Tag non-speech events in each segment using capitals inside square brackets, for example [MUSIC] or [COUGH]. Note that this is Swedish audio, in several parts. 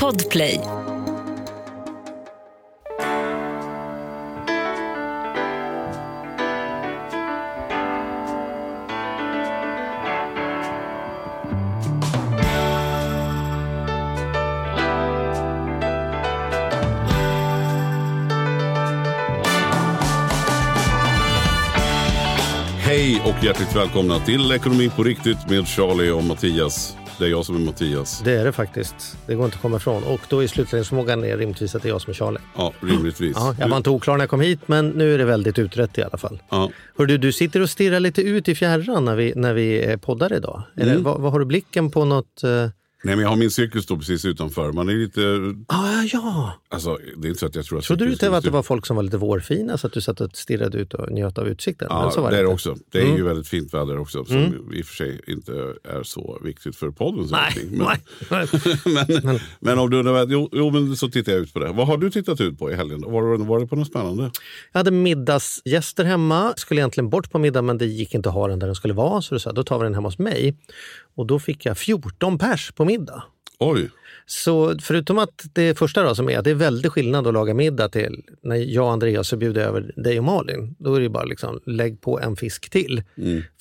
Podplay. Hej och hjärtligt välkomna till Ekonomi på riktigt med Charlie och Mattias. Det är jag som är Mattias. Det är det faktiskt. Det går inte att komma ifrån. Och då är slutledningsförmågan är rimligtvis att det är jag som är Charlie. Ja, rimligtvis. Ja, jag var inte oklar när jag kom hit, men nu är det väldigt utrett i alla fall. Ja. Hör du, du sitter och stirrar lite ut i fjärran när vi, när vi eh, poddar idag. Eller, vad, vad har du blicken på något? eh, Nej, men jag har min cykel står precis utanför. Man är lite... Ah, ja, Alltså, det är inte så att jag tror att... trodde du inte att det var folk som var lite vårfina så att du satt och stirrade ut och njöt av utsikten? Ja, Men så var det är det också. Det är Mm. ju väldigt fint väder också. Som i och för sig inte är så viktigt för podden. Nej. Men, nej. [LAUGHS] men, men om du undrar, jo, jo, men så tittar jag ut på det. Vad har du tittat ut på i helgen? Var, var det på något spännande? Jag hade middagsgäster hemma. Skulle egentligen bort på middag men det gick inte att ha den där den skulle vara. Så då sa då tar vi den hemma hos mig. Och då fick jag 14 pers på middag. Oj, Så förutom att det första då som är att det är väldigt skillnad att laga middag till när jag och Andreas så bjuder över dig och Malin. Då är det bara liksom lägg på en fisk till.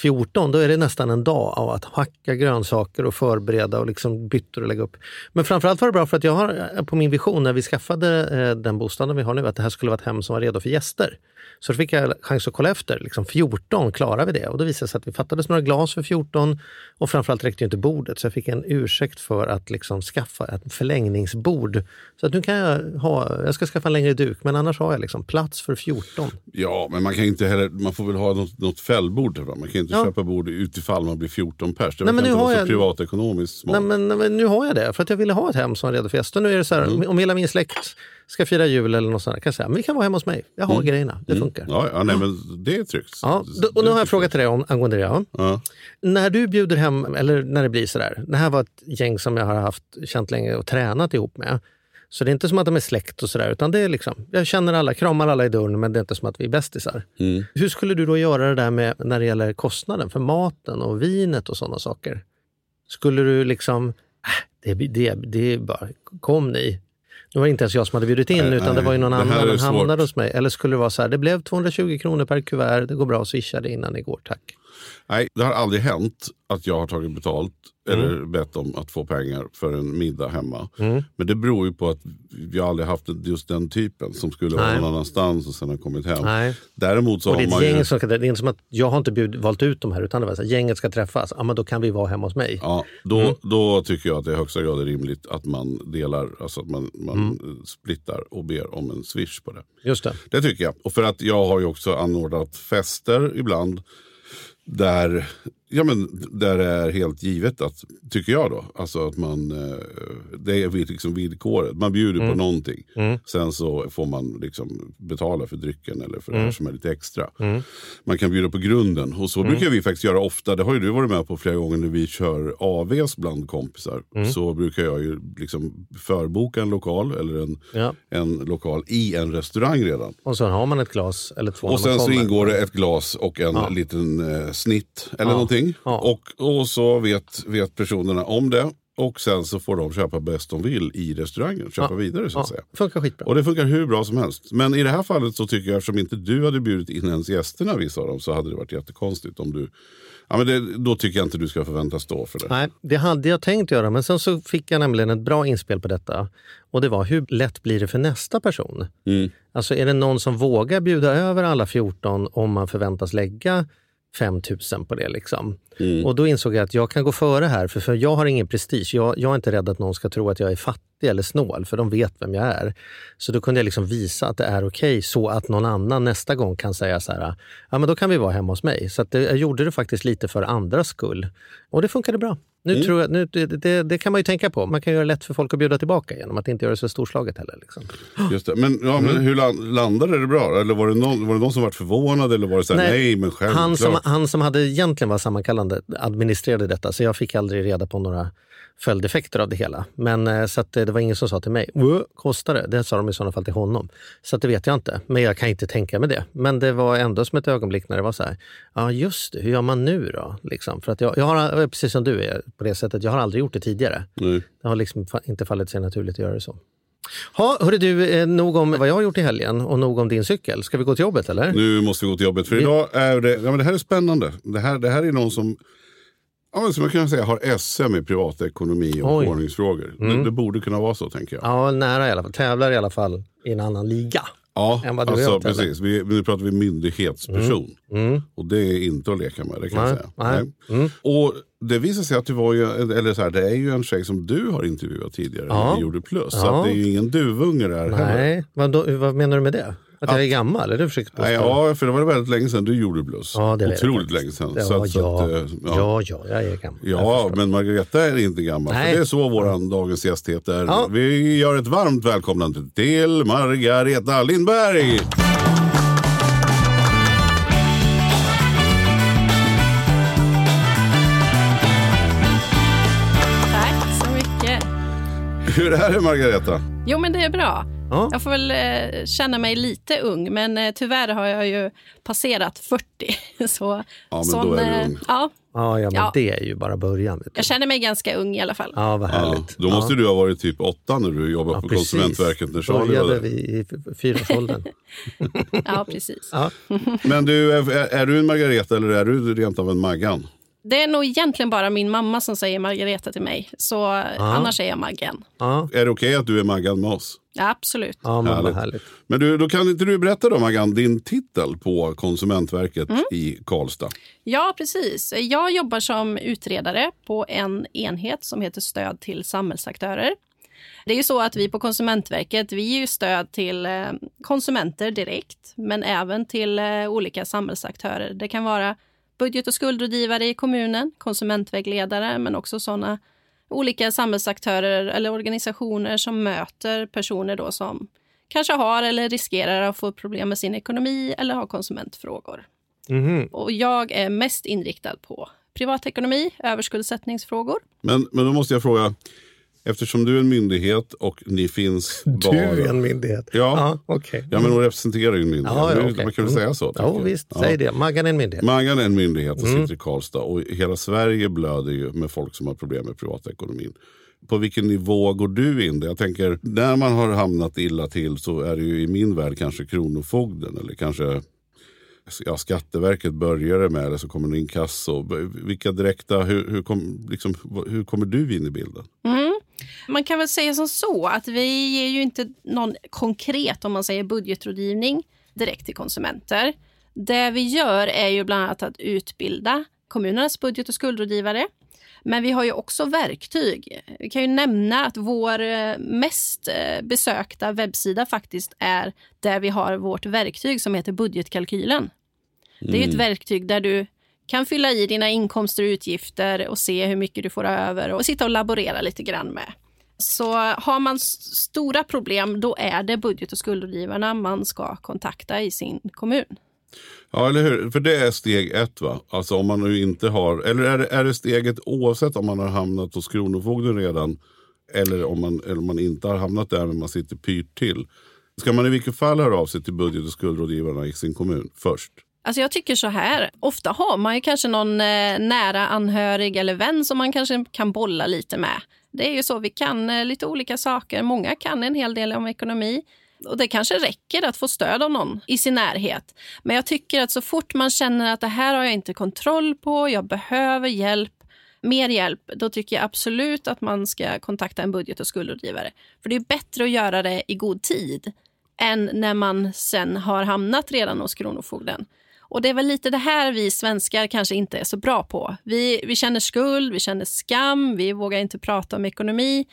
14, då är det nästan en dag av att hacka grönsaker och förbereda och liksom byttor och lägga upp. Men framförallt var det bra för att jag har eh, på min vision när vi skaffade eh, den bostaden vi har nu att det här skulle vara ett hem som var redo för gäster. Så då fick jag chans att kolla efter. Liksom 14, klarar vi det? Och då visade det sig att vi fattades några glas för 14 och framförallt räckte ju inte bordet. Så jag fick en ursäkt för att liksom skaffa ett förlängningsbord. Så att nu kan jag ha, jag ska skaffa en längre duk, men annars har jag liksom plats för 14. Ja, men man kan inte heller, man får väl ha något, något fällbord. Man kan inte Ja. köpa bord utifall man blir 14 pers. Det Nej, verkar men nu inte har vara så jag- privatekonomiskt smart. Nej, men, men nu har jag det, för att jag ville ha ett hem som var redo för gäster. Nu är det så här, Mm. om hela min släkt ska fira jul eller något sånt, där, kan säga, men vi kan vara hemma hos mig. Jag har grejerna, det funkar. Mm. Ja, ja nej, men det är tryggt. Ja, och nu har jag frågat till dig om, angående det. Ja. Ja. När du bjuder hem, eller när det blir sådär, det här var ett gäng som jag har haft, känt länge och tränat ihop med. Så det är inte som att de är släkt och sådär, utan det är liksom, jag känner alla, kramar alla i dörren, men det är inte som att vi är bästisar. Mm. Hur skulle du då göra det där med när det gäller kostnaden för maten och vinet och sådana saker? Skulle du liksom, äh, det, det, det är bara, kom ni. Nu var det inte ens jag som hade bjudit in, Nej, utan det nej, var ju någon det annan som hamnade hos mig. Eller skulle det vara så här, det blev 220 kronor per kuvert, det går bra att swisha det innan igår, tack. Nej, det har aldrig hänt att jag har tagit betalt eller bett om att få pengar för en middag hemma. Men det beror ju på att vi aldrig haft just den typen som skulle vara någon annanstans och sen har kommit hem. Nej. Däremot så Och det har man ju... som det är inte som att jag har inte bjud, valt ut de här utan det var så här, gänget ska träffas. Ja, men då kan vi vara hemma hos mig. Ja, då, Mm. då tycker jag att det är högsta grad rimligt att man delar, alltså att man, man Mm. splittar och ber om en swish på det. Just det. Det tycker jag. Och för att jag har ju också anordnat fester ibland. Där, ja men, där det är helt givet att, tycker jag då, alltså att man, eh, det är liksom villkoret. Man bjuder Mm. på någonting. Sen så får man liksom betala för drycken eller för det Mm. här som är lite extra. Man kan bjuda på grunden. Och så brukar vi faktiskt göra ofta. Det har ju du varit med på flera gånger när vi kör AVs bland kompisar. Mm. Så brukar jag ju liksom förboka en lokal eller en, Ja. en lokal i en restaurang redan. Och så har man ett glas eller två Och sen så ingår det ett glas och en liten eh, snitt eller Ja. någonting. Ja. Och, och så vet, vet personerna om det. Och sen så får de köpa bäst de vill i restaurangen. Köpa vidare så att Ja, säga. funkar skitbra. Och det funkar hur bra som helst. Men i det här fallet så tycker jag eftersom inte du hade bjudit in ens gästerna vissa av dem så hade det varit jättekonstigt om du... Ja, men det, då tycker jag inte du ska förväntas stå för det. Nej, det hade jag tänkt göra, men sen så fick jag nämligen ett bra inspel på detta. Och det var, hur lätt blir det för nästa person? Mm. Alltså är det någon som vågar bjuda över alla 14 om man förväntas lägga 5 000 på det? Liksom? Mm. Och då insåg jag att jag kan gå före här, för, för jag har ingen prestige. Jag, jag är inte rädd att någon ska tro att jag är fattig eller snål, för de vet vem jag är. Så då kunde jag liksom visa att det är okej, så att någon annan nästa gång kan säga så här, ja men då kan vi vara hemma hos mig. Så det, jag gjorde det faktiskt lite för andras skull. Och det funkade bra. Nu Mm. tror jag, nu, det, det, det kan man ju tänka på. Man kan göra det lätt för folk att bjuda tillbaka genom att inte göra det så storslaget heller. Liksom. [GASPS] Just det. Men, ja, Mm. men hur land, landade det bra? Eller var det någon, var det någon som var förvånad? Eller var det så här, nej, men självklart. han, som, han som hade egentligen var sammankallande administrerade detta, så jag fick aldrig reda på några följdeffekter av det hela. Men eh, så att, eh, det var ingen som sa till mig, "Åh, kostar det? Det sa de i sådana fall till honom. Så att det vet jag inte, men jag kan inte tänka mig det. Men det var ändå som ett ögonblick när det var så här, ja just det, hur gör man nu då? Liksom, för att jag, jag har, precis som du är på det sättet, jag har aldrig gjort det tidigare. Det har liksom inte fallit sig naturligt att göra det så. Ha, hörru du, eh, nog om vad jag har gjort i helgen och nog om din cykel. Ska vi gå till jobbet eller? Nu måste vi gå till jobbet. För idag är det, ja, men det här är spännande. Det här, det här är någon som, ja, men som jag kan säga har SM i privatekonomi och Oj. ordningsfrågor. Det, det borde kunna vara så tänker jag. Ja, nära i alla fall. Tävlar i alla fall i en annan liga. Ja, än vad du alltså, tävlar. precis. Vi, nu pratar vi myndighetsperson. Och det är inte att leka med, det kan Nej, jag säga. nej. Mm. Och det visar sig att det var ju, eller så här, det är ju en tjej som du har intervjuat tidigare Ja. i Gjorde Plus. Så Ja. att det är ju ingen duvunge där heller. Nej, vad, då, vad menar du med det? Att jag är gammal? Är det du försöker påstå? Nej, ja, för det var väldigt länge sedan du gjorde Plus. Ja, det Otroligt länge sedan. Ja, Så att- så ja. att, eh, ja. ja, jag är gammal. Ja, men Margareta är inte gammal. Nej. För det är så våran dagens gäst heter. Ja. Vi gör ett varmt välkomnande till Margareta Lindberg. Hur är det Margareta? Jo, men det är bra. Ja. Jag får väl eh, känna mig lite ung, men eh, tyvärr har jag ju passerat 40. [LAUGHS] Så, Ja, men då är du eh, ung. Ja, Ja, ja, men Ja. det är ju bara början. Jag känner mig ganska ung i alla fall. Ja, vad Ja, härligt. då måste du ha varit typ åtta när du jobbade Ja, på precis. Konsumentverket när Charlie var Började där. vi i fyraårsåldern. [LAUGHS] Ja, precis. ja. Men du, är, är du en Margareta eller är du rent av en Maggan? Det är nog egentligen bara min mamma som säger Margareta till mig. Så annars är jag Maggen. Ja. Är det okej att du är Maggan med oss? Ja, absolut. ja, men vad Härligt. härligt. Men du, då kan inte du berätta då Maggan, din titel på Konsumentverket Mm. i Karlstad? Ja, precis. Jag jobbar som utredare på en enhet som heter Stöd till samhällsaktörer. Det är ju så att vi på Konsumentverket vi ger ju stöd till eh, konsumenter direkt, men även till eh, olika samhällsaktörer. Det kan vara budget och skuldrådgivare i kommunen, konsumentvägledare, men också sådana olika samhällsaktörer eller organisationer som möter personer då som kanske har eller riskerar att få problem med sin ekonomi eller har konsumentfrågor. Mhm. Och jag är mest inriktad på privatekonomi, överskuldsättningsfrågor. Men, men då måste jag fråga, eftersom du är en myndighet och ni finns bara... [LAUGHS] Du är en myndighet. Ja. ja okej. Ja, men hon representerar ju en myndighet. Ja, ja, okej. Man kan väl Mm. säga så? Ja, tänker jag. visst. Ja. Säg det. Maggan är en myndighet. Mangan är en myndighet och Mm. sitter i Karlstad och hela Sverige blöder ju med folk som har problem med privatekonomin. På vilken nivå går du in? Jag tänker, när man har hamnat illa till så är det ju i min värld kanske Kronofogden eller kanske ja, Skatteverket börjar det med eller så kommer det in kasso. Vilka direkta, hur, hur, kom, liksom, hur kommer du in i bilden? Man kan väl säga som så att vi ger ju inte någon konkret, om man säger budgetrådgivning, direkt till konsumenter. Det vi gör är ju bland annat att utbilda kommunernas budget och skuldrådgivare. Men vi har ju också verktyg. Vi kan ju nämna att vår eh, mest eh, besökta webbsida faktiskt är där vi har vårt verktyg som heter budgetkalkylen. Det är ett verktyg där du kan fylla i dina inkomster och utgifter och se hur mycket du får över och sitta och laborera lite grann med. Så har man stora problem, då är det budget och skuldrådgivarna man ska kontakta i sin kommun. Ja, eller hur? För det är steg ett, va? Alltså om man nu inte har... Eller är det, är det steget oavsett om man har hamnat hos Kronofogden redan eller om man, eller om man inte har hamnat där men man sitter pyrt till. Ska man i vilket fall höra av sig till budget och skuldrådgivarna i sin kommun först? Alltså jag tycker så här, ofta har man ju kanske någon eh, nära anhörig eller vän som man kanske kan bolla lite med. Det är ju så, vi kan eh, lite olika saker. Många kan en hel del om ekonomi. Och Det kanske räcker att få stöd av någon i sin närhet. Men jag tycker att så fort man känner att det här har jag inte kontroll på, jag behöver hjälp, mer hjälp, då tycker jag absolut att man ska kontakta en budget och skuldrådgivare. För det är bättre att göra det i god tid än när man sen har hamnat redan hos Kronofogden. Och det är väl lite det här vi svenskar kanske inte är så bra på. Vi, vi känner skuld, vi känner skam, vi vågar inte prata om ekonomi.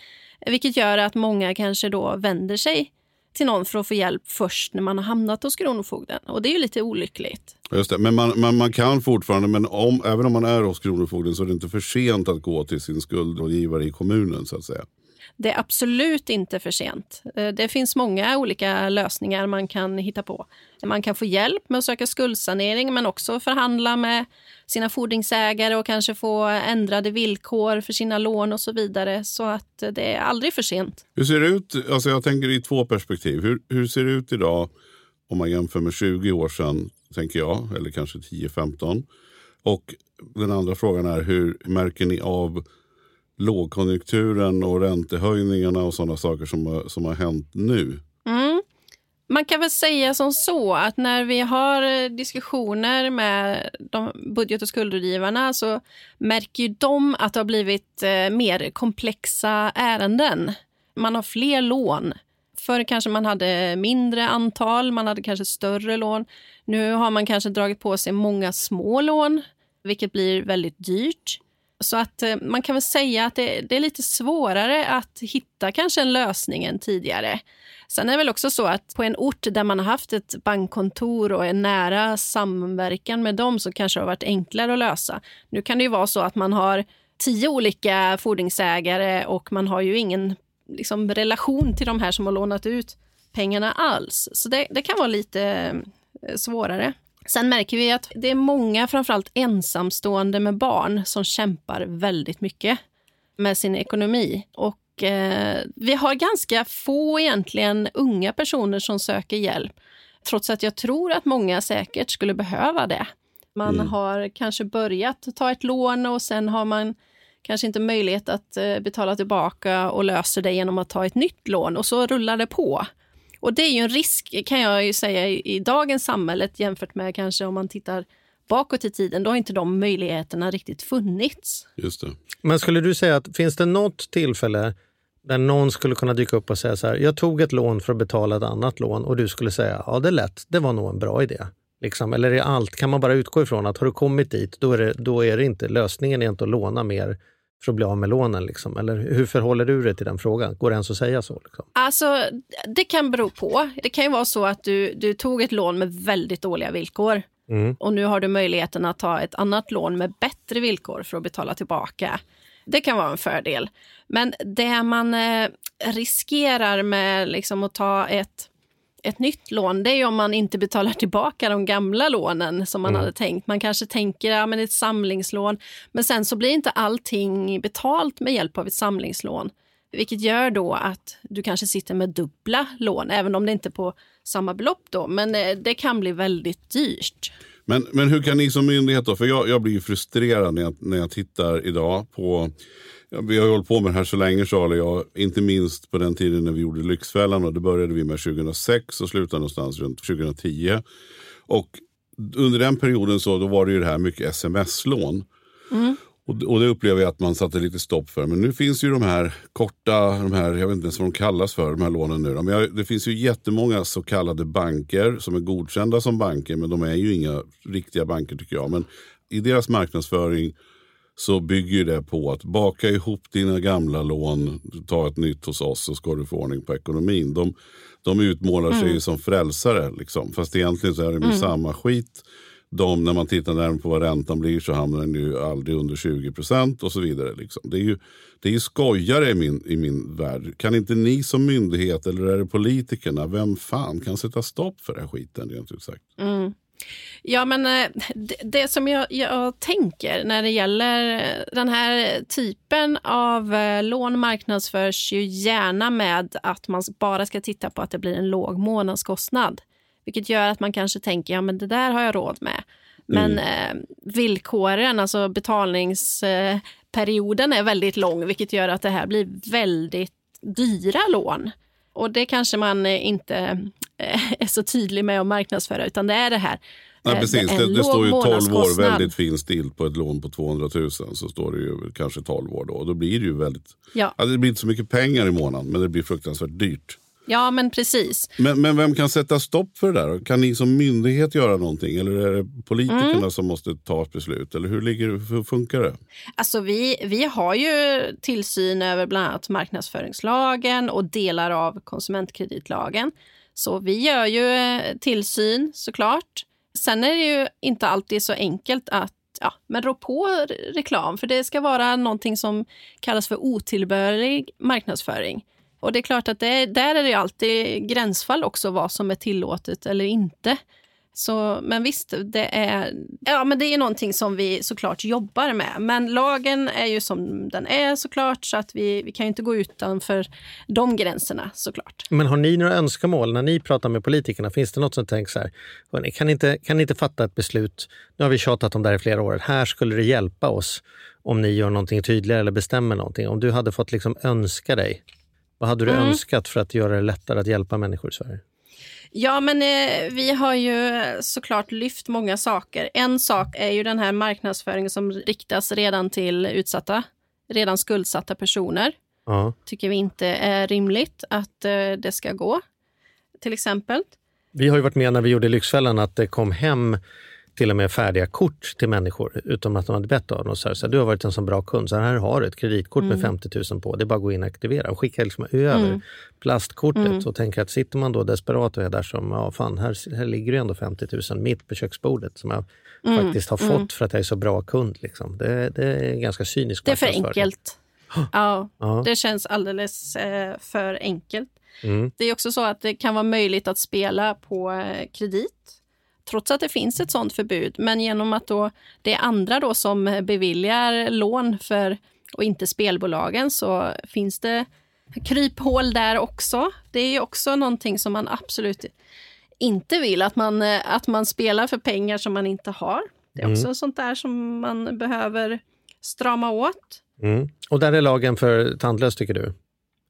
Vilket gör att många kanske då vänder sig till någon för att få hjälp först när man har hamnat hos Kronofogden. Och det är ju lite olyckligt. Just det. Men man, man, man kan fortfarande, men om, även om man är hos Kronofogden så är det inte för sent att gå till sin skuldrådgivare i kommunen så att säga. Det är absolut inte för sent. Eh, det finns många olika lösningar man kan hitta på. Man kan få hjälp med att söka skuldsanering men också förhandla med sina fordringsägare och kanske få ändrade villkor för sina lån och så vidare. Så att det är aldrig för sent. Hur ser det ut? Alltså jag tänker i två perspektiv. Hur, hur ser det ut idag om man jämför med 20 år sedan, tänker jag, eller kanske 10-15? Och den andra frågan är hur märker ni av lågkonjunkturen och räntehöjningarna och sådana saker som har, som har hänt nu? Mm. Man kan väl säga som så att när vi har eh, diskussioner med de budget och skuldrådgivarna så märker ju de att det har blivit eh, mer komplexa ärenden. Man har fler lån. Förr kanske man hade mindre antal, man hade kanske större lån. Nu har man kanske dragit på sig många små lån, vilket blir väldigt dyrt. Så att eh, man kan väl säga att det, det, är lite svårare att hitta kanske en lösning än tidigare. Sen är det väl också så att på en ort där man har haft ett bankkontor och en nära samverkan med dem så kanske det har varit enklare att lösa. Nu kan det ju vara så att man har tio olika fordringsägare och man har ju ingen liksom, relation till de här som har lånat ut pengarna alls. Så det, det kan vara lite eh, svårare. Sen märker vi att det är många, framförallt ensamstående med barn, som kämpar väldigt mycket med sin ekonomi. Och eh, vi har ganska få egentligen unga personer som söker hjälp. Trots att jag tror att många säkert skulle behöva det. Man mm. har kanske börjat ta ett lån och sen har man kanske inte möjlighet att eh, betala tillbaka och löser det genom att ta ett nytt lån och så rullar det på. Och det är ju en risk kan jag ju säga i, i dagens samhälle jämfört med kanske om man tittar bakåt i tiden. Då har inte de möjligheterna riktigt funnits. Just det. Men skulle du säga att finns det något tillfälle där någon skulle kunna dyka upp och säga så här, jag tog ett lån för att betala ett annat lån och du skulle säga, ja det är lätt, det var nog en bra idé. Liksom. Eller är allt, kan man bara utgå ifrån att har du kommit dit, då är det, då är det inte, lösningen är inte att låna mer för att bli av med lånen? Liksom? Eller hur förhåller du dig till den frågan? Går det ens att säga så? Liksom? Alltså, det kan bero på. Det kan ju vara så att du, du tog ett lån med väldigt dåliga villkor. Mm. Och nu har du möjligheten att ta ett annat lån med bättre villkor för att betala tillbaka. Det kan vara en fördel. Men det man eh, riskerar med liksom, att ta ett ett nytt lån, det är om man inte betalar tillbaka de gamla lånen som man mm. hade tänkt. Man kanske tänker att ja, ett samlingslån, men sen så blir inte allting betalt med hjälp av ett samlingslån. Vilket gör då att du kanske sitter med dubbla lån, även om det inte är på samma belopp då. Men eh, det kan bli väldigt dyrt. Men, men hur kan ni som myndighet då, för jag, jag blir frustrerad när jag, när jag tittar idag på Ja, vi har ju hållit på med det här så länge Charlie och jag. Inte minst på den tiden när vi gjorde Lyxfällan. Och det började vi med 2006 och slutade någonstans runt 2010. Och under den perioden så då var det ju det här mycket sms-lån. Mm. Och, och det upplever jag att man satte lite stopp för. Men nu finns ju de här korta, de här, jag vet inte ens vad de kallas för, de här lånen nu. Men jag, det finns ju jättemånga så kallade banker som är godkända som banker. Men de är ju inga riktiga banker tycker jag. Men i deras marknadsföring så bygger det på att baka ihop dina gamla lån, ta ett nytt hos oss så ska du få ordning på ekonomin. De, de utmålar sig mm. som frälsare, liksom. fast egentligen så är det mm. samma skit. De, när man tittar närmare på vad räntan blir så hamnar den ju aldrig under 20 procent och så vidare. Liksom. Det är ju det är ju skojare i min, i min värld. Kan inte ni som myndighet eller är det politikerna, vem fan kan sätta stopp för den här skiten rent ut sagt? Mm. Ja, men eh, det, det som jag, jag, tänker när det gäller den här typen av eh, lån marknadsförs ju gärna med att man bara ska titta på att det blir en låg månadskostnad. Vilket gör att man kanske tänker, ja men det där har jag råd med. Men mm. eh, villkoren, alltså betalningsperioden är väldigt lång, vilket gör att det här blir väldigt dyra lån. Och det kanske man inte Eh, [LAUGHS] är så tydlig med att marknadsföra, utan det är det här. Nej, eh, precis. Det, det står ju 12 år väldigt fin stil på ett lån på 200 000. Så står det ju kanske 12 år då. då blir det ju väldigt... Ja. Alltså det blir inte så mycket pengar i månaden, men det blir fruktansvärt dyrt. Ja, men precis. Men, men vem kan sätta stopp för det där? Kan ni som myndighet göra någonting? Eller är det politikerna mm. som måste ta ett beslut? Eller hur, ligger, hur funkar det? Alltså vi, vi har ju tillsyn över bland annat marknadsföringslagen och delar av konsumentkreditlagen. Så vi gör ju eh, tillsyn såklart. Sen är det ju inte alltid så enkelt att ja, men rå på reklam. För det ska vara någonting som kallas för otillbörlig marknadsföring. Och det är klart att det, där är det alltid gränsfall också vad som är tillåtet eller inte. Så, men visst, det är, ja, men det är någonting som vi såklart jobbar med. Men lagen är ju som den är såklart, så att vi, vi kan inte gå utanför de gränserna såklart. Men har ni några önskemål när ni pratar med politikerna? Finns det något som tänker så här, kan ni, inte, kan ni inte fatta ett beslut? Nu har vi tjatat om det här i flera år. Här skulle det hjälpa oss om ni gör någonting tydligare eller bestämmer någonting. Om du hade fått liksom önska dig, vad hade du mm. önskat för att göra det lättare att hjälpa människor i Sverige? Ja, men eh, vi har ju såklart lyft många saker. En sak är ju den här marknadsföringen som riktas redan till utsatta, redan skuldsatta personer. Ja. Tycker vi inte är rimligt att eh, det ska gå, till exempel. Vi har ju varit med när vi gjorde Lyxfällan att det kom hem till och med färdiga kort till människor utan att de hade bett av dem. Så här, så här, du har varit en så bra kund, så här har du ett kreditkort mm. med 50 000 på. Det är bara att gå in och aktivera och skicka liksom över mm. plastkortet mm. och tänka att sitter man då desperat och är där som, ja fan, här, här ligger det ändå 50 000 mitt på köksbordet som jag mm. faktiskt har mm. fått för att jag är så bra kund. Liksom. Det, det är ganska cyniskt. Det är för enkelt. Ja, ja, det känns alldeles eh, för enkelt. Mm. Det är också så att det kan vara möjligt att spela på eh, kredit trots att det finns ett sådant förbud. Men genom att då det är andra då som beviljar lån för och inte spelbolagen så finns det kryphål där också. Det är också någonting som man absolut inte vill, att man, att man spelar för pengar som man inte har. Det är också mm. sånt där som man behöver strama åt. Mm. Och där är lagen för tandlös tycker du?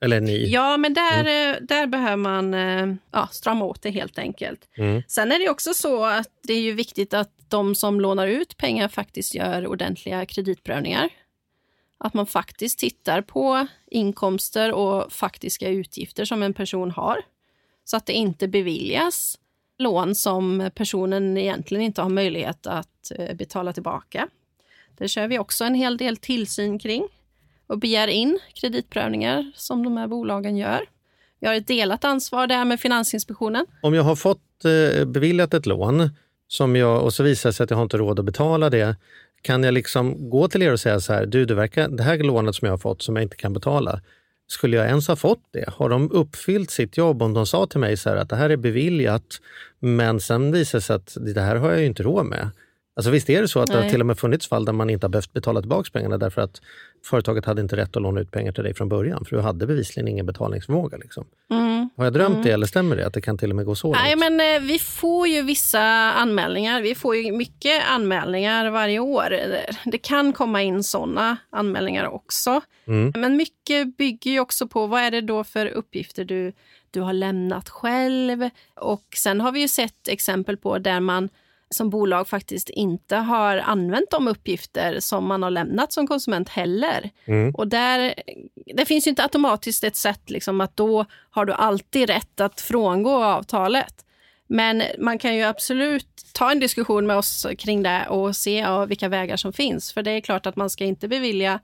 Eller ni? Ja, men där, mm. Eh, där behöver man eh, ja, strama åt det helt enkelt. Mm. Sen är det också så att det är ju viktigt att de som lånar ut pengar faktiskt gör ordentliga kreditprövningar. Att man faktiskt tittar på inkomster och faktiska utgifter som en person har. Så att det inte beviljas lån som personen egentligen inte har möjlighet att eh, betala tillbaka. Det kör vi också en hel del tillsyn kring och begär in kreditprövningar som de här bolagen gör. Vi har ett delat ansvar där med Finansinspektionen. Om jag har fått eh, beviljat ett lån som jag, och så visar det sig att jag har inte råd att betala det, kan jag liksom gå till er och säga så här, du det, verkar, det här lånet som jag har fått som jag inte kan betala, skulle jag ens ha fått det? Har de uppfyllt sitt jobb om de sa till mig så att det här är beviljat, men sen visar det sig att det här har jag inte råd med. Alltså visst är det så att Nej. det har till och med funnits fall där man inte har behövt betala tillbaka pengarna därför att företaget hade inte rätt att låna ut pengar till dig från början, för du hade bevisligen ingen betalningsförmåga. Liksom. Mm. Har jag drömt mm. det eller stämmer det att det kan till och med gå så Nej, långt? men eh, vi får ju vissa anmälningar. Vi får ju mycket anmälningar varje år. Det kan komma in såna anmälningar också. Mm. Men mycket bygger ju också på vad är det då för uppgifter du, du har lämnat själv. Och sen har vi ju sett exempel på där man som bolag faktiskt inte har använt de uppgifter som man har lämnat som konsument heller. Mm. Och där, det finns ju inte automatiskt ett sätt liksom att då har du alltid rätt att frångå avtalet. Men man kan ju absolut ta en diskussion med oss kring det och se ja, vilka vägar som finns. För det är klart att man ska inte bevilja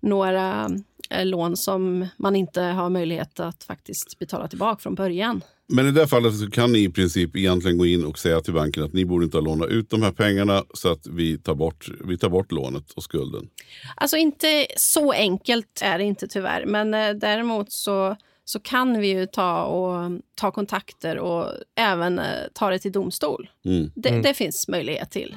några eh, lån som man inte har möjlighet att faktiskt betala tillbaka från början. Men i det fallet så kan ni i princip egentligen gå in och säga till banken att ni borde inte ha lånat ut de här pengarna så att vi tar bort, vi tar bort lånet och skulden. Alltså inte så enkelt är det inte tyvärr. Men eh, däremot så, så kan vi ju ta, och, ta kontakter och även eh, ta det till domstol. Mm. Det, mm. det finns möjlighet till.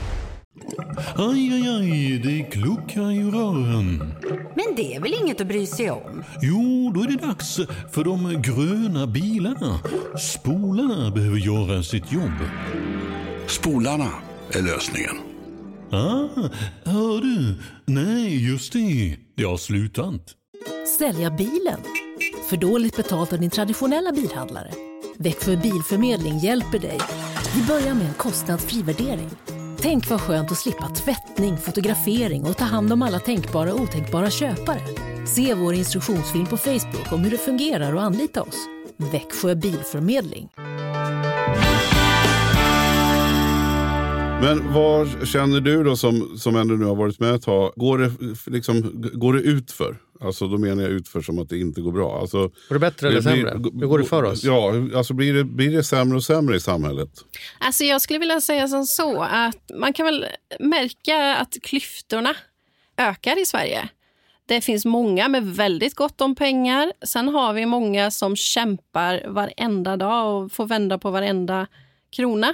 Aj, aj, aj, det kluckar i rören. Men det är väl inget att bry sig om? Jo, då är det dags för de gröna bilarna. Spolarna behöver göra sitt jobb. Spolarna är lösningen. Ah, hör du? Nej, just det. Det har slutat. Sälja bilen? För dåligt betalt av din traditionella bilhandlare? Växjö Bilförmedling hjälper dig. Vi börjar med en kostnadsfri värdering. Tänk vad skönt att slippa tvättning, fotografering och ta hand om alla tänkbara och otänkbara köpare. Se vår instruktionsfilm på Facebook om hur det fungerar och anlita oss. Växjö Bilförmedling. Men vad känner du då som, som ändå nu har varit med ett tag? Går det, liksom, går det ut för? Alltså då menar jag utför som att det inte går bra. Alltså, Går det bättre eller blir- sämre? Hur går det för oss? Ja, alltså blir det, blir det sämre och sämre i samhället? Alltså jag skulle vilja säga som så att man kan väl märka att klyftorna ökar i Sverige. Det finns många med väldigt gott om pengar. Sen har vi många som kämpar varenda dag och får vända på varenda krona.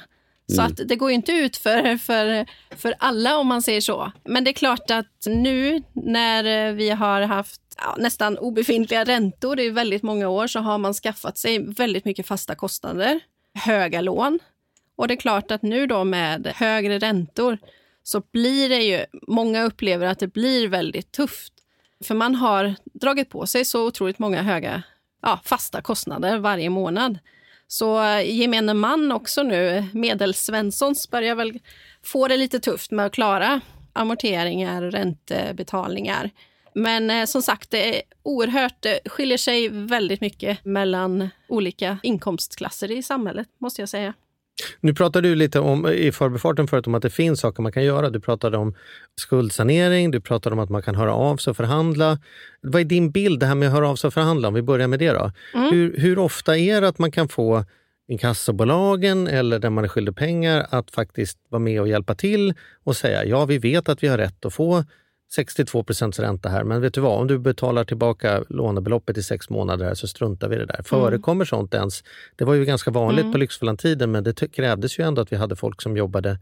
Så att det går ju inte ut för, för, för alla om man säger så. Men det är klart att nu när vi har haft ja, nästan obefintliga räntor i väldigt många år så har man skaffat sig väldigt mycket fasta kostnader, höga lån. Och det är klart att nu då med högre räntor så blir det ju, många upplever att det blir väldigt tufft. För man har dragit på sig så otroligt många höga ja, fasta kostnader varje månad. Så eh, gemene man också nu, medelsvenssons börjar väl få det lite tufft med att klara amorteringar och räntebetalningar. Men eh, som sagt, det är oerhört, det skiljer sig väldigt mycket mellan olika inkomstklasser i samhället, måste jag säga. Nu pratade du lite om, i förbifarten förut om att det finns saker man kan göra. Du pratade om skuldsanering, du pratade om att man kan höra av sig och förhandla. Vad är din bild, det här med att höra av sig och förhandla? Om vi börjar med det då. Hur, hur ofta är det att man kan få inkassobolagen eller där man är skyldig pengar att faktiskt vara med och hjälpa till och säga ja, vi vet att vi har rätt att få 62 procents ränta här, men vet du vad, om du betalar tillbaka lånebeloppet i sex månader här, så struntar vi i det där. Förekommer sånt ens? Det var ju ganska vanligt på Lyxfällan-tiden, men det krävdes ju ändå att vi hade folk som jobbade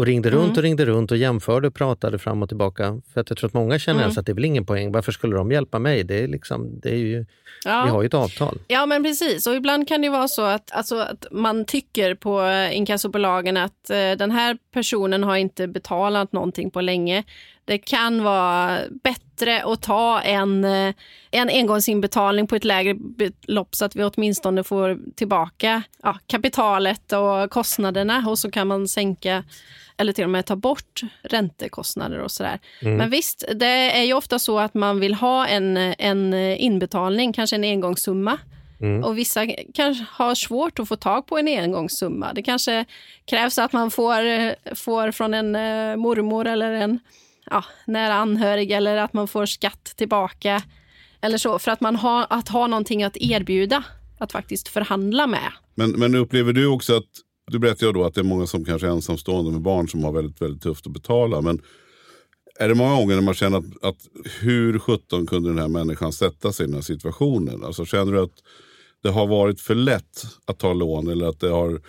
och ringde runt och ringde runt och jämförde och pratade fram och tillbaka. För att jag tror att många känner ens att det är väl ingen poäng. Varför skulle de hjälpa mig? Det är liksom, det är ju, Ja. Vi har ju ett avtal. Ja, men precis. Och ibland kan det vara så att, alltså, att man tycker på eh, inkassobolagen att eh, den här personen har inte betalat någonting på länge. Det kan vara bättre att ta en, eh, en engångsinbetalning på ett lägre belopp så att vi åtminstone får tillbaka ja, kapitalet och kostnaderna och så kan man sänka eller till och med ta bort räntekostnader och sådär. Men visst, det är ju ofta så att man vill ha en, en inbetalning, kanske en engångssumma. Och vissa kanske har svårt att få tag på en engångssumma. Det kanske krävs att man får, får från en eh, mormor eller en ja, nära anhörig eller att man får skatt tillbaka. Eller så, för att man har att ha någonting att erbjuda, att faktiskt förhandla med. Men, men upplever du också att, du berättade jag då att det är många som kanske är ensamstående med barn som har väldigt, väldigt tufft att betala. Men är det många gånger när man känner att, att hur sjutton kunde den här människan sätta sig i den här situationen? Alltså känner du att det har varit för lätt att ta lån eller att det har,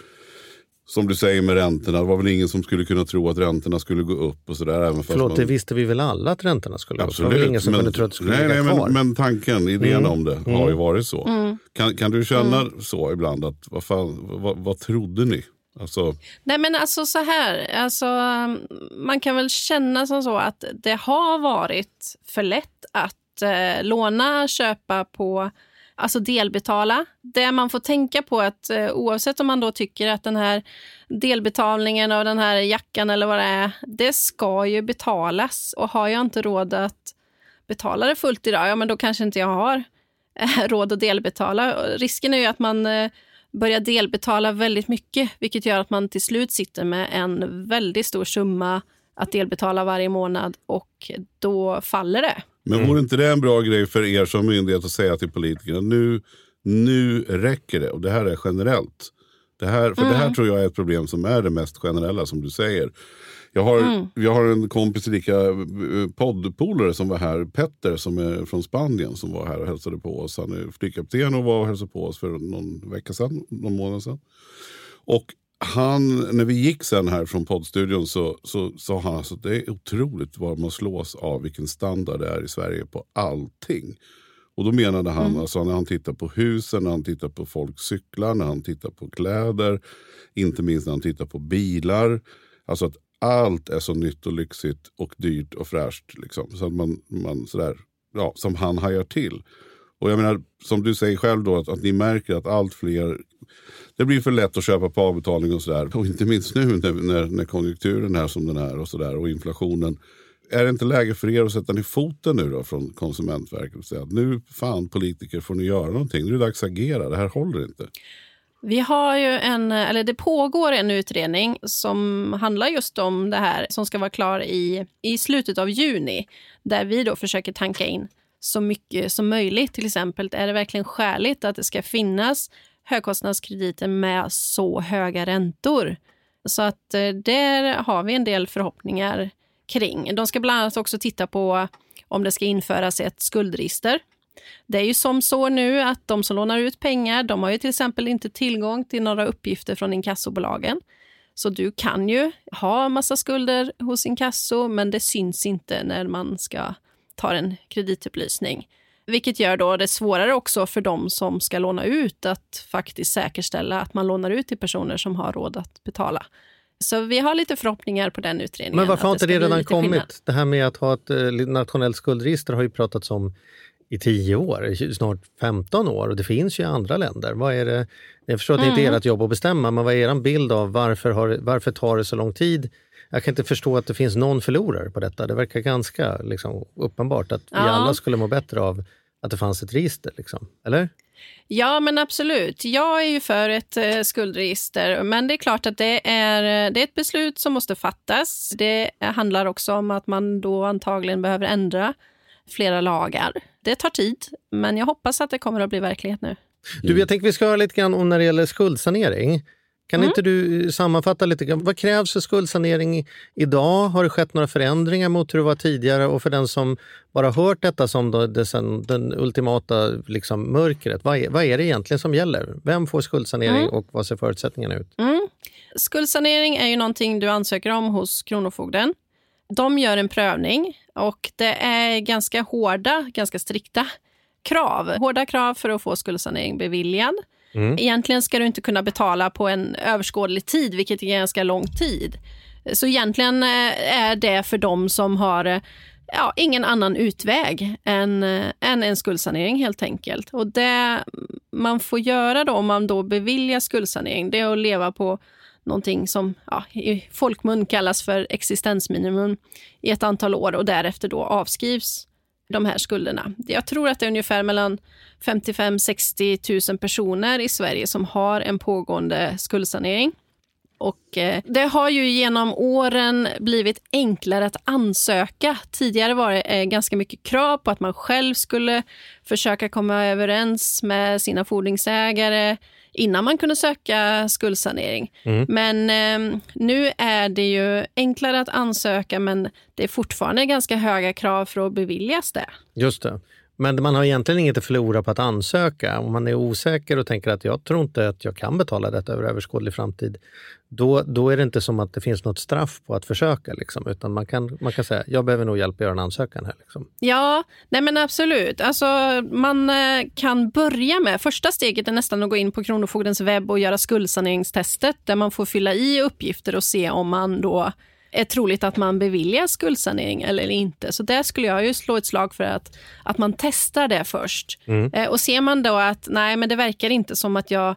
som du säger med räntorna, det var väl ingen som skulle kunna tro att räntorna skulle gå upp och sådär. Även Förlåt, man, det visste vi väl alla att räntorna skulle gå upp? Det var ingen som men- kunde tro att det skulle nej, ligga nej, kvar? men, men tanken, idén Mm. om det har ju varit så. Kan, kan du känna så ibland att vad, fan, vad, vad trodde ni? Alltså, Nej men alltså så här, alltså, man kan väl känna som så att det har varit för lätt att eh, låna, köpa på, alltså delbetala. Det man får tänka på att eh, oavsett om man då tycker att den här delbetalningen av den här jackan eller vad det är, det ska ju betalas och har jag inte råd att betala det fullt idag, ja men då kanske inte jag har eh, [LAUGHS] råd att delbetala. Risken är ju att man eh, börjar delbetala väldigt mycket, vilket gör att man till slut sitter med en väldigt stor summa att delbetala varje månad och då faller det. Men vore inte det en bra grej för er som myndighet att säga till politikerna nu, nu räcker det och det här är generellt. Det här, för det här tror jag är ett problem som är det mest generella som du säger. Jag har, jag har en kompis, lika eh, poddpolare som var här, Petter som är från Spanien som var här och hälsade på oss. Han är flygkapten och var och hälsade på oss för någon vecka sedan, någon månad sedan. Och han, när vi gick sen här från poddstudion så, så sa han alltså det är otroligt vad man slås av vilken standard det är i Sverige på allting. Och då menade han, alltså när han tittar på husen, när han tittar på folks cyklar, när han tittar på kläder, inte minst när han tittar på bilar. Alltså att allt är så nytt och lyxigt och dyrt och fräscht. Liksom. Så att man, man sådär, ja, som han hajar till. Och jag menar, som du säger själv då, att, att ni märker att allt fler det blir för lätt att köpa på avbetalning och sådär. Och inte minst nu när, när, när konjunkturen är som den är och sådär och inflationen. Är det inte läge för er att sätta ner foten nu då från Konsumentverket och säga att nu fan politiker får ni göra någonting. Nu är det dags att agera. Det här håller inte. Vi har ju en, eller det pågår en utredning som handlar just om det här som ska vara klar i, i slutet av juni. Där vi då försöker tanka in så mycket som möjligt. Till exempel, är det verkligen skäligt att det ska finnas högkostnadskrediter med så höga räntor? Så att eh, där har vi en del förhoppningar kring. De ska bland annat också titta på om det ska införas ett skuldregister. Det är ju som så nu att de som lånar ut pengar, de har ju till exempel inte tillgång till några uppgifter från inkassobolagen. Så du kan ju ha massa skulder hos inkasso, men det syns inte när man ska ta en kreditupplysning. Vilket gör då det svårare också för de som ska låna ut att faktiskt säkerställa att man lånar ut till personer som har råd att betala. Så vi har lite förhoppningar på den utredningen. Men varför har inte det bli redan kommit? skillnad. Det här med att ha ett eh, nationellt skuldregister har ju pratats om i 10 år, snart 15 år och det finns ju i andra länder. Vad är det, jag förstår att det inte är ert jobb att bestämma, men vad är er bild av varför, har, varför tar det så lång tid? Jag kan inte förstå att det finns någon förlorare på detta. Det verkar ganska liksom, uppenbart att vi Ja. alla skulle må bättre av att det fanns ett register. Liksom. Eller? Ja, men absolut. Jag är ju för ett eh, skuldregister, men det är klart att det är, eh, det är ett beslut som måste fattas. Det handlar också om att man då antagligen behöver ändra flera lagar. Det tar tid, men jag hoppas att det kommer att bli verklighet nu. Du, jag tänker vi ska höra lite grann om när det gäller skuldsanering. Kan Mm. inte du sammanfatta lite? Vad krävs för skuldsanering idag? Har det skett några förändringar mot hur det var tidigare? Och för den som bara hört detta som då, det sen, den ultimata liksom, mörkret, vad är, vad är det egentligen som gäller? Vem får skuldsanering Mm. och vad ser förutsättningarna ut? Skuldsanering är ju någonting du ansöker om hos Kronofogden. De gör en prövning och det är ganska hårda, ganska strikta krav. Hårda krav för att få skuldsanering beviljad. Mm. Egentligen ska du inte kunna betala på en överskådlig tid, vilket är ganska lång tid. Så egentligen eh, är det för dem som har eh, ja, ingen annan utväg än, eh, än en skuldsanering helt enkelt. Och det man får göra då om man då beviljar skuldsanering, det är att leva på någonting som ja, i folkmun kallas för existensminimum i ett antal år och därefter då avskrivs de här skulderna. Jag tror att det är ungefär mellan 55-60 000 personer i Sverige som har en pågående skuldsanering. Och eh, det har ju genom åren blivit enklare att ansöka. Tidigare var det eh, ganska mycket krav på att man själv skulle försöka komma överens med sina fordringsägare innan man kunde söka skuldsanering. Men eh, nu är det ju enklare att ansöka men det är fortfarande ganska höga krav för att beviljas det. Just det. Men man har egentligen inget att förlora på att ansöka. Om man är osäker och tänker att jag tror inte att jag kan betala detta över överskådlig framtid, då, då är det inte som att det finns något straff på att försöka. Liksom, utan man kan, man kan säga, jag behöver nog hjälp att göra en ansökan här. Liksom. Ja, nej men absolut. Alltså, man eh, kan börja med... Första steget är nästan att gå in på Kronofogdens webb och göra skuldsaneringstestet där man får fylla i uppgifter och se om man då är troligt att man beviljar skuldsanering eller inte. Så där skulle jag ju slå ett slag för att, att man testar det först. Eh, och ser man då att nej, men det verkar inte som att jag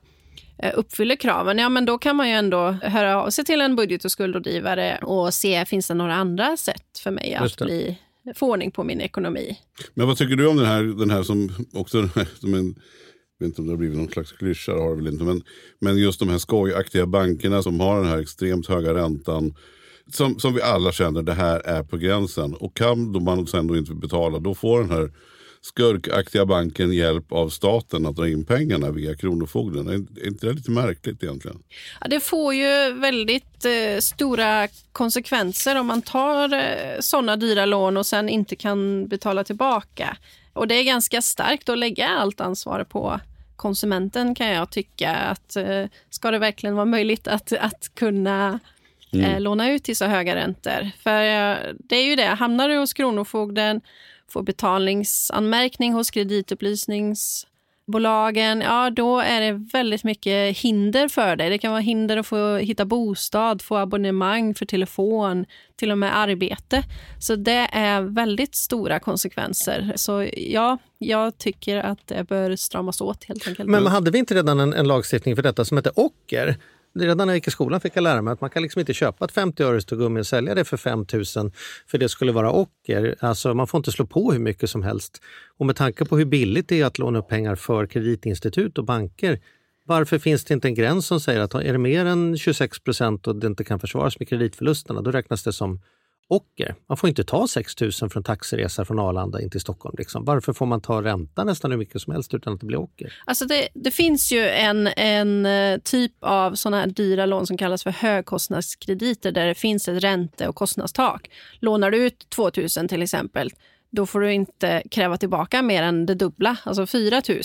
eh, uppfyller kraven, ja men då kan man ju ändå höra av sig till en budget och skuldrådgivare och se, finns det några andra sätt för mig att bli få ordning på min ekonomi. Men vad tycker du om den här, den här som också [LAUGHS] som en, jag vet inte om det har blivit någon slags klyscha, har det väl inte, men, men just de här skojaktiga bankerna som har den här extremt höga räntan. Som, som vi alla känner, det här är på gränsen. Och kan då man sen då inte betala, då får den här skurkaktiga banken hjälp av staten att dra in pengarna via Kronofogden. Är inte det lite märkligt egentligen? Ja, det får ju väldigt eh, stora konsekvenser om man tar eh, sådana dyra lån och sen inte kan betala tillbaka. Och det är ganska starkt att lägga allt ansvar på konsumenten kan jag tycka. Att, eh, ska det verkligen vara möjligt att, att kunna Mm. låna ut till så höga räntor? För eh, det är ju det, hamnar du hos Kronofogden, får betalningsanmärkning hos kreditupplysningsbolagen, ja då är det väldigt mycket hinder för dig. Det kan vara hinder att få hitta bostad, få abonnemang för telefon, till och med arbete. Så det är väldigt stora konsekvenser. Så ja, jag tycker att det bör stramas åt helt enkelt. Men hade vi inte redan en, en lagstiftning för detta som heter ocker? Redan när jag gick i skolan fick jag lära mig att man kan liksom inte köpa ett 50 öres tuggummi och sälja det för 5 000 för det skulle vara ocker. Alltså man får inte slå på hur mycket som helst. Och med tanke på hur billigt det är att låna upp pengar för kreditinstitut och banker, varför finns det inte en gräns som säger att är det mer än 26 procent och det inte kan försvaras med kreditförlusterna, då räknas det som ocker. Man får inte ta 6 000 för en taxiresa från Arlanda in till Stockholm. Liksom. Varför får man ta ränta nästan hur mycket som helst utan att det blir ocker? Alltså det, det finns ju en, en eh, typ av såna här dyra lån som kallas för högkostnadskrediter där det finns ett ränte och kostnadstak. Lånar du ut 2 000 till exempel, då får du inte kräva tillbaka mer än det dubbla, alltså 4 000.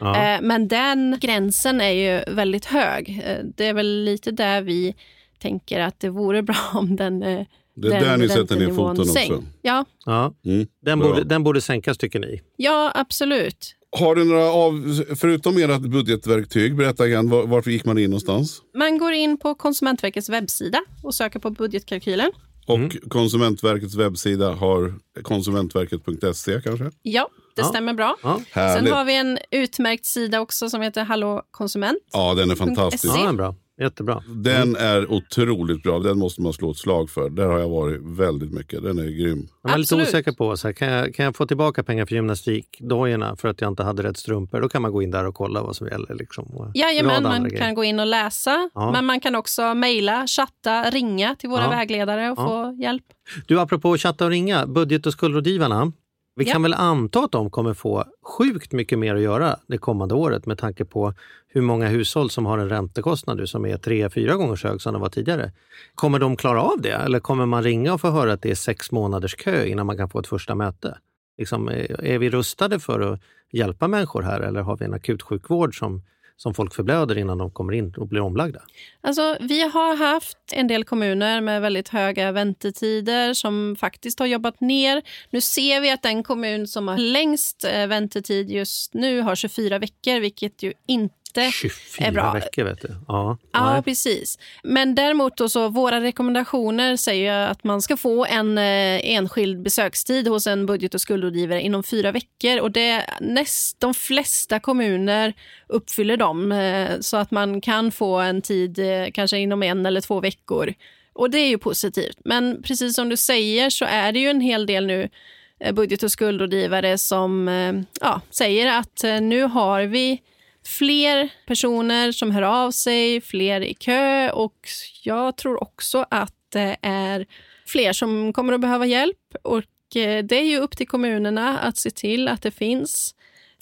Ja. Eh, Men den gränsen är ju väldigt hög. Eh, Det är väl lite där vi tänker att det vore [LAUGHS] bra om den Det är den där ni sätter ner foten sänk- också. Ja, Ja. Mm, Den, borde, den borde sänkas tycker ni? ja, absolut. Har du några av, förutom ert budgetverktyg, berätta igen, var- varför gick man in någonstans? Man går in på Konsumentverkets webbsida och söker på budgetkalkylen. Och Mm. Konsumentverkets webbsida har konsumentverket.se kanske? Ja, det Ja. stämmer bra. Ja. Sen har vi en utmärkt sida också som heter Hallå konsument. Ja, den är fantastisk. Ja, bra. Jättebra. Den är otroligt bra. Den måste man slå ett slag för. Där har jag varit väldigt mycket. Den är grym. Jag är lite osäker på, så här, kan, jag, kan jag få tillbaka pengar för gymnastikdojorna för att jag inte hade rätt strumpor? Då kan man gå in där och kolla vad som gäller. Liksom, Jajamän, man kan grejer. gå in och läsa. Ja. Men man kan också mejla, chatta, ringa till våra Ja. vägledare och Ja. få hjälp. Du, apropå chatta och ringa, budget och skuldrådgivarna. Vi Ja. kan väl anta att de kommer få sjukt mycket mer att göra det kommande året med tanke på hur många hushåll som har en räntekostnad nu som är tre, fyra gånger så hög som det var tidigare. Kommer de klara av det eller kommer man ringa och få höra att det är sex månaders kö innan man kan få ett första möte? Liksom, är är vi rustade för att hjälpa människor här eller har vi en akutsjukvård som, som folk förblöder innan de kommer in och blir omlagda? Alltså, vi har haft en del kommuner med väldigt höga väntetider som faktiskt har jobbat ner. Nu ser vi att den kommun som har längst eh, väntetid just nu har 24 veckor, vilket ju inte är 24 bra. veckor vet du. Ja, Ja, nej. precis. Men däremot då så, våra rekommendationer säger att man ska få en eh, enskild besökstid hos en budget och skuldrådgivare inom fyra veckor. Och det, näst, de flesta kommuner uppfyller dem eh, så att man kan få en tid eh, kanske inom en eller två veckor. Och det är ju positivt. Men precis som du säger så är det ju en hel del nu eh, budget och skuldrådgivare som eh, ja, säger att eh, nu har vi fler personer som hör av sig, fler i kö och jag tror också att det är fler som kommer att behöva hjälp. Och eh, det är ju upp till kommunerna att se till att det finns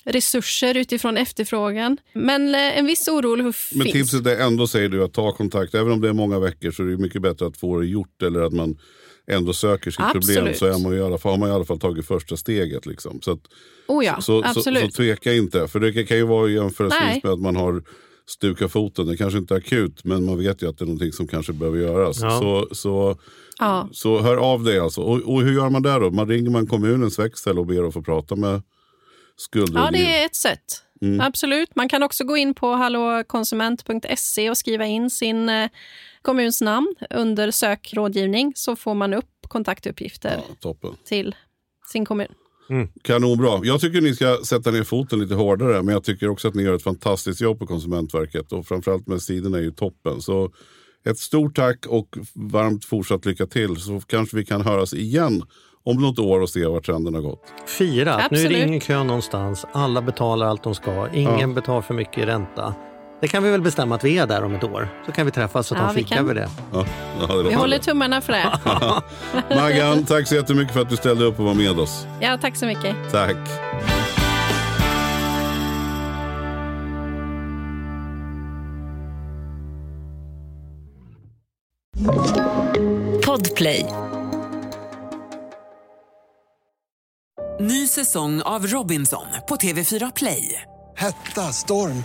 resurser utifrån efterfrågan. Men eh, en viss oro finns. Men tipset är ändå, säger du, att ta kontakt. Även om det är många veckor så är det mycket bättre att få det gjort eller att man ändå söker sitt problem. Absolut. Så är man i alla fall, har man i alla fall tagit första steget. Liksom. Så, att, Oh ja, så, så, absolut. så tveka inte. För det kan ju vara jämförelsevis Nej. med att man har stukat foten. Det kanske inte är akut men man vet ju att det är någonting som kanske behöver göras. Ja. Så, så, Ja. så hör av dig alltså. Och, och hur gör man där då? Man ringer man kommunens växel och ber att få prata med Ja, skuldrådgivaren? det är ett sätt. Mm. Absolut. Man kan också gå in på hallåkonsument.se och skriva in sin eh, kommuns namn under sökrådgivning så får man upp kontaktuppgifter Toppen. till sin kommun. Kanonbra. Jag tycker ni ska sätta ner foten lite hårdare. Men jag tycker också att ni gör ett fantastiskt jobb på Konsumentverket. Och framförallt med sidorna är ju toppen. Så ett stort tack och varmt fortsatt lycka till. Så kanske vi kan höras igen om något år och se vart trenden har gått. Fira att nu är det Absolut. ingen kö någonstans, alla betalar allt de ska, ingen betalar för mycket i ränta. Det kan vi väl bestämma att vi är där om ett år. Så kan vi träffas och ta Ja, en vi fika över det. Ja, ja, det Vi håller tummarna för det. [LAUGHS] Maggan, tack så jättemycket för att du ställde upp och var med oss. Ja, tack så mycket. Tack. Podplay. Ny säsong av Robinson på TV4 Play. Hetta, storm,